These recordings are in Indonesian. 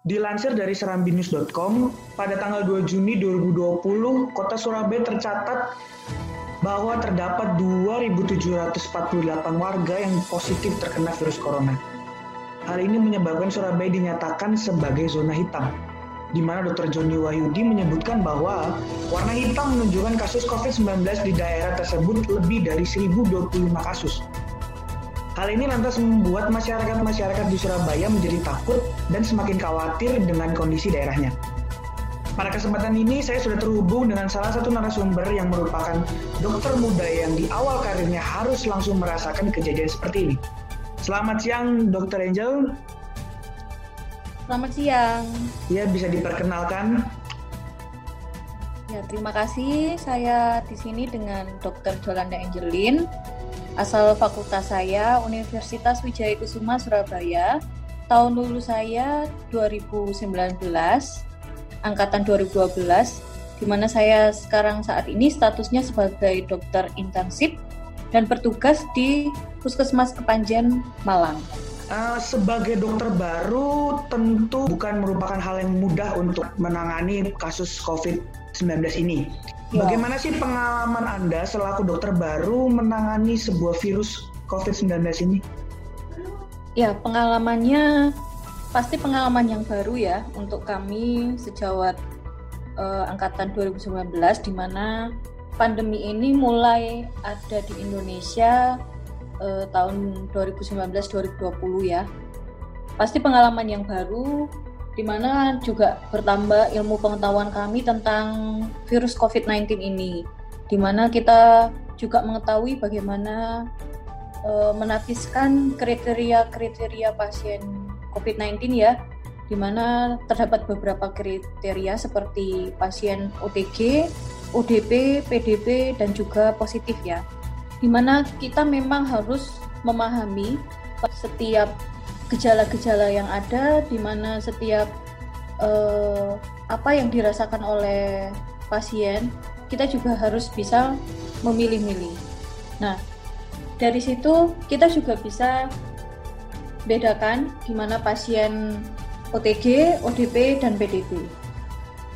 Dilansir dari serambinus.com, pada tanggal 2 Juni 2020, kota Surabaya tercatat bahwa terdapat 2.748 warga yang positif terkena virus corona. Hal ini menyebabkan Surabaya dinyatakan sebagai zona hitam, di mana Dr. Joni Wahyudi menyebutkan bahwa warna hitam menunjukkan kasus COVID-19 di daerah tersebut lebih dari 1.025 kasus. Hal ini lantas membuat masyarakat-masyarakat di Surabaya menjadi takut dan semakin khawatir dengan kondisi daerahnya. Pada kesempatan ini saya sudah terhubung dengan salah satu narasumber yang merupakan dokter muda yang di awal karirnya harus langsung merasakan kejadian seperti ini. Selamat siang, Dokter Angel. Selamat siang. Ya, bisa diperkenalkan. Ya, terima kasih. Saya di sini dengan Dokter Jolanda Angelin, Asal fakultas saya Universitas Wijaya Kusuma Surabaya. Tahun lulus saya 2019, angkatan 2012, di mana saya sekarang saat ini statusnya sebagai dokter intensif dan bertugas di Puskesmas Kepanjen, Malang. Uh, sebagai dokter baru tentu bukan merupakan hal yang mudah untuk menangani kasus COVID-19 ini. Ya. Bagaimana sih pengalaman Anda selaku dokter baru menangani sebuah virus COVID-19 ini? Ya, pengalamannya pasti pengalaman yang baru ya untuk kami sejawat uh, angkatan 2019 di mana pandemi ini mulai ada di Indonesia uh, tahun 2019-2020 ya. Pasti pengalaman yang baru di mana juga bertambah ilmu pengetahuan kami tentang virus COVID-19 ini, di mana kita juga mengetahui bagaimana e, menapiskan kriteria-kriteria pasien COVID-19 ya, di mana terdapat beberapa kriteria seperti pasien OTG, ODP, PDP, dan juga positif ya, di mana kita memang harus memahami setiap gejala-gejala yang ada di mana setiap uh, apa yang dirasakan oleh pasien kita juga harus bisa memilih-milih. Nah, dari situ kita juga bisa bedakan gimana pasien OTG, ODP, dan PDP.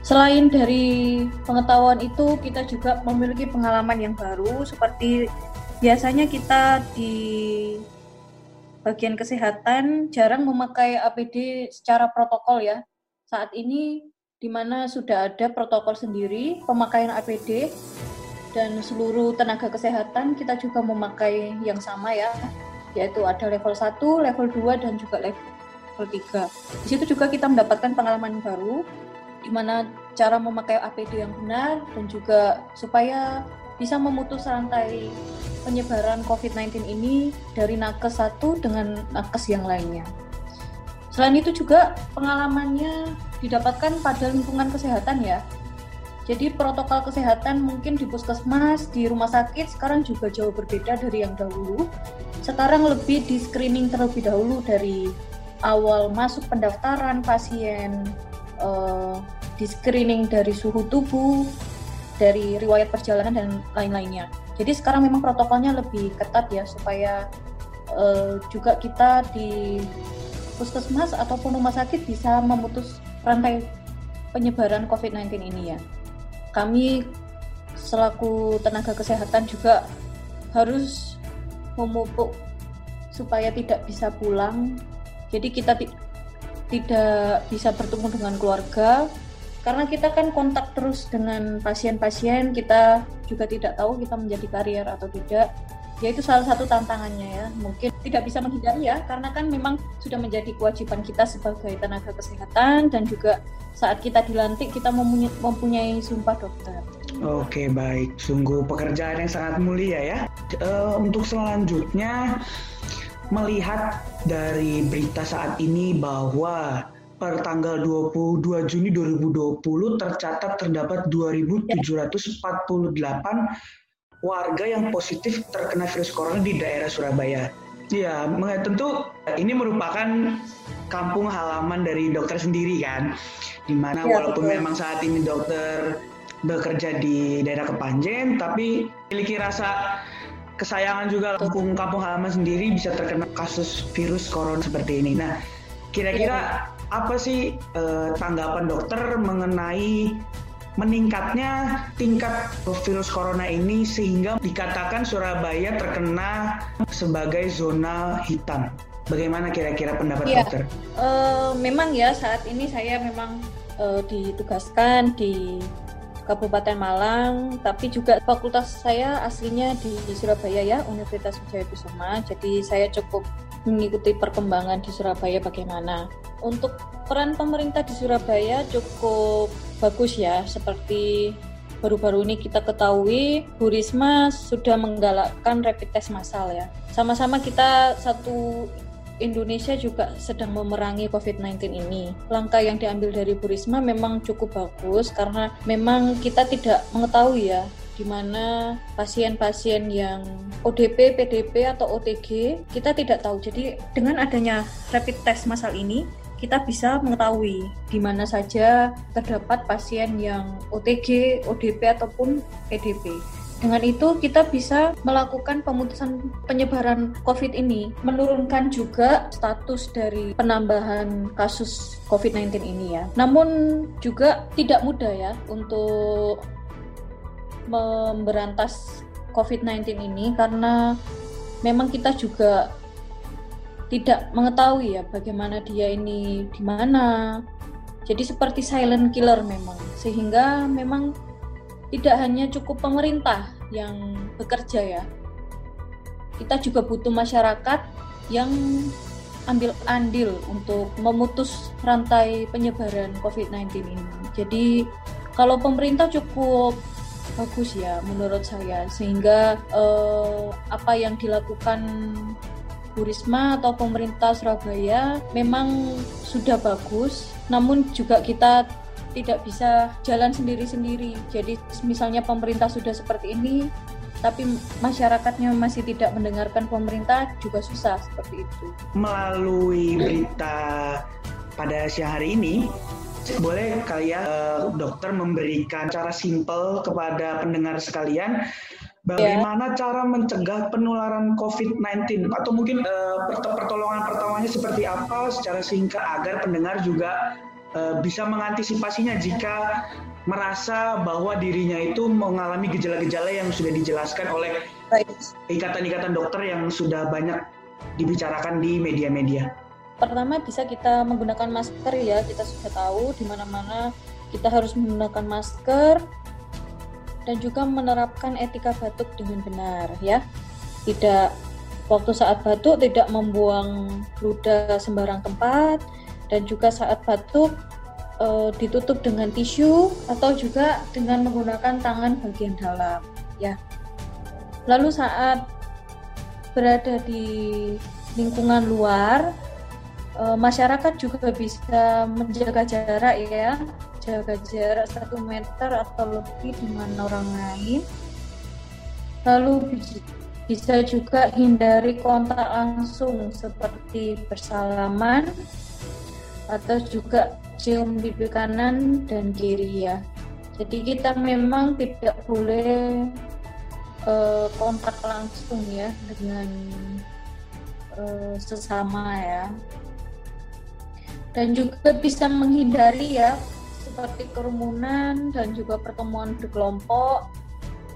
Selain dari pengetahuan itu, kita juga memiliki pengalaman yang baru seperti biasanya kita di bagian kesehatan jarang memakai APD secara protokol ya. Saat ini di mana sudah ada protokol sendiri pemakaian APD dan seluruh tenaga kesehatan kita juga memakai yang sama ya, yaitu ada level 1, level 2 dan juga level 3. Di situ juga kita mendapatkan pengalaman baru di mana cara memakai APD yang benar dan juga supaya bisa memutus rantai penyebaran COVID-19 ini dari nakes satu dengan nakes yang lainnya. Selain itu juga pengalamannya didapatkan pada lingkungan kesehatan ya. Jadi protokol kesehatan mungkin di puskesmas, di rumah sakit sekarang juga jauh berbeda dari yang dahulu. Sekarang lebih di screening terlebih dahulu dari awal masuk pendaftaran pasien, uh, di screening dari suhu tubuh, dari riwayat perjalanan dan lain-lainnya. Jadi sekarang memang protokolnya lebih ketat ya supaya uh, juga kita di puskesmas ataupun rumah sakit bisa memutus rantai penyebaran COVID-19 ini ya. Kami selaku tenaga kesehatan juga harus memupuk supaya tidak bisa pulang. Jadi kita tidak bisa bertemu dengan keluarga karena kita kan kontak terus dengan pasien-pasien kita juga tidak tahu kita menjadi karier atau tidak. Ya itu salah satu tantangannya ya. Mungkin tidak bisa menghindari ya karena kan memang sudah menjadi kewajiban kita sebagai tenaga kesehatan dan juga saat kita dilantik kita mempunyai, sumpah dokter. Oke baik, sungguh pekerjaan yang sangat mulia ya. Uh, untuk selanjutnya melihat dari berita saat ini bahwa per tanggal 22 Juni 2020 tercatat terdapat 2.748 warga yang positif terkena virus corona di daerah Surabaya. Ya, tentu ini merupakan kampung halaman dari dokter sendiri kan, di mana ya, walaupun betul. memang saat ini dokter bekerja di daerah Kepanjen, tapi memiliki rasa kesayangan juga kampung-kampung halaman sendiri bisa terkena kasus virus corona seperti ini. Nah, kira-kira apa sih eh, tanggapan dokter mengenai meningkatnya tingkat virus corona ini sehingga dikatakan Surabaya terkena sebagai zona hitam. Bagaimana kira-kira pendapat ya, dokter? Uh, memang ya saat ini saya memang uh, ditugaskan di Kabupaten Malang, tapi juga fakultas saya aslinya di, Surabaya ya, Universitas Wijaya Kusuma. Jadi saya cukup mengikuti perkembangan di Surabaya bagaimana. Untuk peran pemerintah di Surabaya cukup bagus ya, seperti baru-baru ini kita ketahui Bu Risma sudah menggalakkan rapid test massal ya. Sama-sama kita satu Indonesia juga sedang memerangi COVID-19 ini. Langkah yang diambil dari Bu Risma memang cukup bagus karena memang kita tidak mengetahui ya di mana pasien-pasien yang ODP, PDP atau OTG kita tidak tahu. Jadi dengan adanya rapid test masal ini kita bisa mengetahui di mana saja terdapat pasien yang OTG, ODP ataupun PDP. Dengan itu kita bisa melakukan pemutusan penyebaran COVID ini, menurunkan juga status dari penambahan kasus COVID-19 ini ya. Namun juga tidak mudah ya untuk memberantas COVID-19 ini karena memang kita juga tidak mengetahui ya bagaimana dia ini di mana. Jadi seperti silent killer memang. Sehingga memang tidak hanya cukup pemerintah yang bekerja ya. Kita juga butuh masyarakat yang ambil andil untuk memutus rantai penyebaran COVID-19 ini. Jadi kalau pemerintah cukup bagus ya menurut saya sehingga eh, apa yang dilakukan Bu Risma atau pemerintah Surabaya memang sudah bagus namun juga kita tidak bisa jalan sendiri-sendiri. Jadi misalnya pemerintah sudah seperti ini, tapi masyarakatnya masih tidak mendengarkan pemerintah juga susah seperti itu. Melalui berita pada siang hari ini, boleh kali ya eh, dokter memberikan cara simpel kepada pendengar sekalian Bagaimana ya. cara mencegah penularan COVID-19 atau mungkin uh, pertolongan pertamanya seperti apa secara singkat agar pendengar juga uh, bisa mengantisipasinya jika merasa bahwa dirinya itu mengalami gejala-gejala yang sudah dijelaskan oleh ikatan-ikatan dokter yang sudah banyak dibicarakan di media-media. Pertama bisa kita menggunakan masker ya, kita sudah tahu di mana-mana kita harus menggunakan masker dan juga menerapkan etika batuk dengan benar ya. Tidak waktu saat batuk tidak membuang ludah sembarang tempat, dan juga saat batuk e, ditutup dengan tisu atau juga dengan menggunakan tangan bagian dalam ya. Lalu saat berada di lingkungan luar e, masyarakat juga bisa menjaga jarak ya, jaga jarak satu meter atau lebih dengan orang lain. Lalu bisa juga hindari kontak langsung seperti bersalaman, atau juga cium pipi kanan dan kiri ya. Jadi kita memang tidak boleh uh, kontak langsung ya dengan uh, sesama ya. Dan juga bisa menghindari ya seperti kerumunan dan juga pertemuan berkelompok.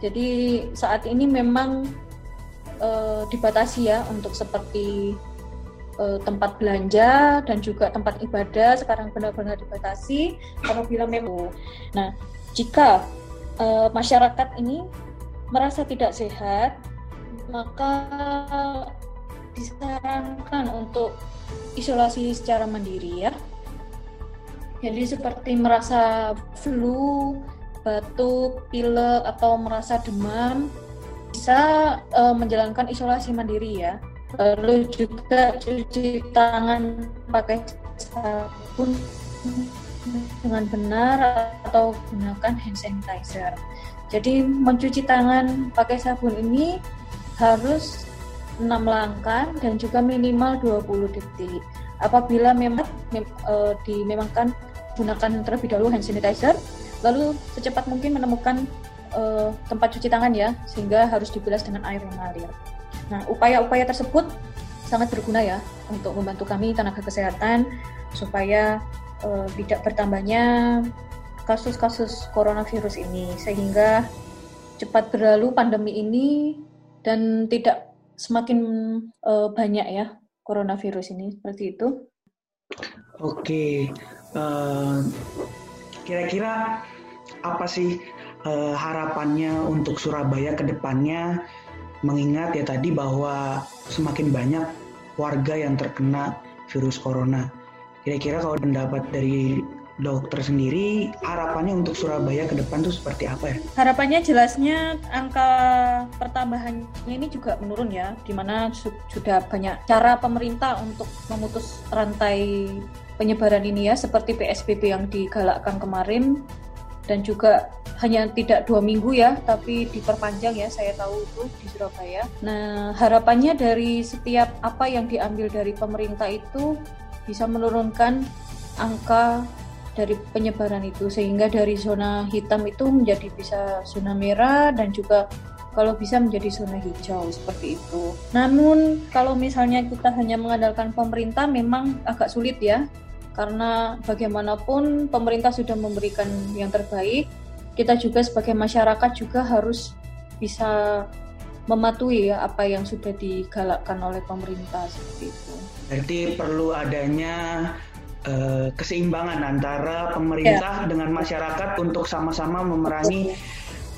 Jadi saat ini memang uh, dibatasi ya untuk seperti uh, tempat belanja dan juga tempat ibadah sekarang benar-benar dibatasi apabila memang nah jika uh, masyarakat ini merasa tidak sehat maka disarankan untuk isolasi secara mandiri ya. Jadi seperti merasa flu batuk pilek atau merasa demam bisa uh, menjalankan isolasi mandiri ya lalu juga cuci tangan pakai sabun dengan benar atau gunakan hand sanitizer. Jadi mencuci tangan pakai sabun ini harus 6 langkah dan juga minimal 20 detik. Apabila memang mem, e, dimemangkan gunakan terlebih dahulu hand sanitizer, lalu secepat mungkin menemukan e, tempat cuci tangan ya, sehingga harus dibilas dengan air yang mengalir. Nah, upaya-upaya tersebut sangat berguna ya untuk membantu kami tenaga kesehatan supaya uh, tidak bertambahnya kasus-kasus coronavirus ini sehingga cepat berlalu pandemi ini dan tidak semakin uh, banyak ya coronavirus ini seperti itu. Oke, uh, kira-kira apa sih uh, harapannya untuk Surabaya ke depannya? Mengingat ya tadi bahwa semakin banyak warga yang terkena virus corona. Kira-kira kalau pendapat dari dokter sendiri harapannya untuk Surabaya ke depan tuh seperti apa ya? Harapannya jelasnya angka pertambahannya ini juga menurun ya, di mana sudah banyak cara pemerintah untuk memutus rantai penyebaran ini ya, seperti PSBB yang digalakkan kemarin dan juga hanya tidak dua minggu ya, tapi diperpanjang ya, saya tahu itu di Surabaya. Nah, harapannya dari setiap apa yang diambil dari pemerintah itu bisa menurunkan angka dari penyebaran itu sehingga dari zona hitam itu menjadi bisa zona merah dan juga kalau bisa menjadi zona hijau seperti itu. Namun kalau misalnya kita hanya mengandalkan pemerintah memang agak sulit ya karena bagaimanapun pemerintah sudah memberikan yang terbaik. Kita juga sebagai masyarakat juga harus bisa mematuhi ya apa yang sudah digalakkan oleh pemerintah seperti itu. Berarti perlu adanya uh, keseimbangan antara pemerintah ya. dengan masyarakat untuk sama-sama memerangi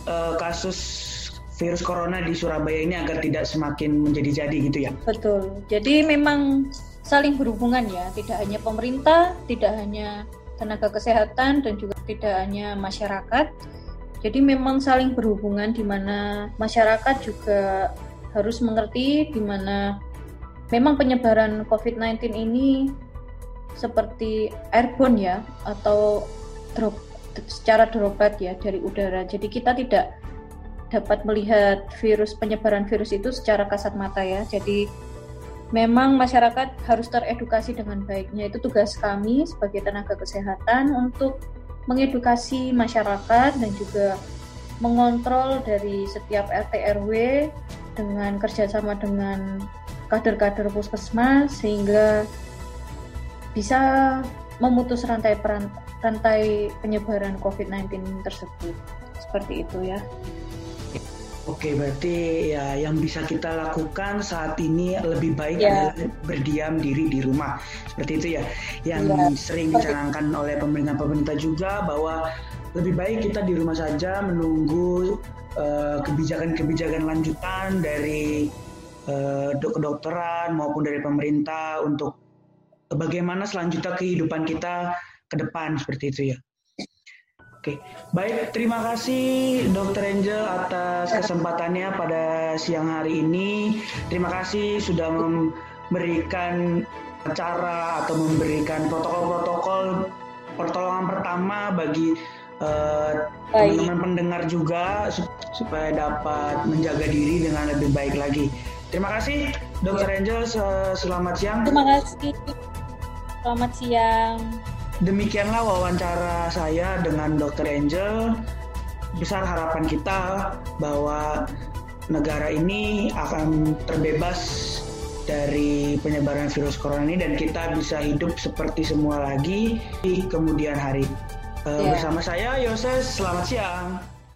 uh, kasus virus corona di Surabaya ini agar tidak semakin menjadi-jadi gitu ya. Betul. Jadi memang saling berhubungan ya, tidak hanya pemerintah, tidak hanya tenaga kesehatan dan juga tidak hanya masyarakat. Jadi memang saling berhubungan di mana masyarakat juga harus mengerti di mana memang penyebaran COVID-19 ini seperti airborne ya atau drop secara droplet ya dari udara. Jadi kita tidak dapat melihat virus penyebaran virus itu secara kasat mata ya. Jadi memang masyarakat harus teredukasi dengan baiknya. Itu tugas kami sebagai tenaga kesehatan untuk mengedukasi masyarakat dan juga mengontrol dari setiap RT RW dengan kerjasama dengan kader-kader puskesmas sehingga bisa memutus rantai rantai penyebaran COVID-19 tersebut. Seperti itu ya. Oke, berarti ya yang bisa kita lakukan saat ini lebih baik yeah. berdiam diri di rumah. Seperti itu ya. Yang yeah. sering dicanangkan oleh pemerintah-pemerintah juga bahwa lebih baik kita di rumah saja menunggu eh, kebijakan-kebijakan uh, lanjutan dari uh, kedokteran maupun dari pemerintah untuk bagaimana selanjutnya kehidupan kita ke depan seperti itu ya. Oke, baik terima kasih Dokter Angel atas kesempatannya pada siang hari ini. Terima kasih sudah memberikan cara atau memberikan protokol-protokol pertolongan pertama bagi uh, teman-teman pendengar juga supaya dapat menjaga diri dengan lebih baik lagi. Terima kasih Dokter Angel, selamat siang. Terima kasih. Selamat siang. Demikianlah wawancara saya dengan Dr. Angel. Besar harapan kita bahwa negara ini akan terbebas dari penyebaran virus corona ini dan kita bisa hidup seperti semua lagi di kemudian hari. Yeah. Bersama saya Yoses, selamat siang.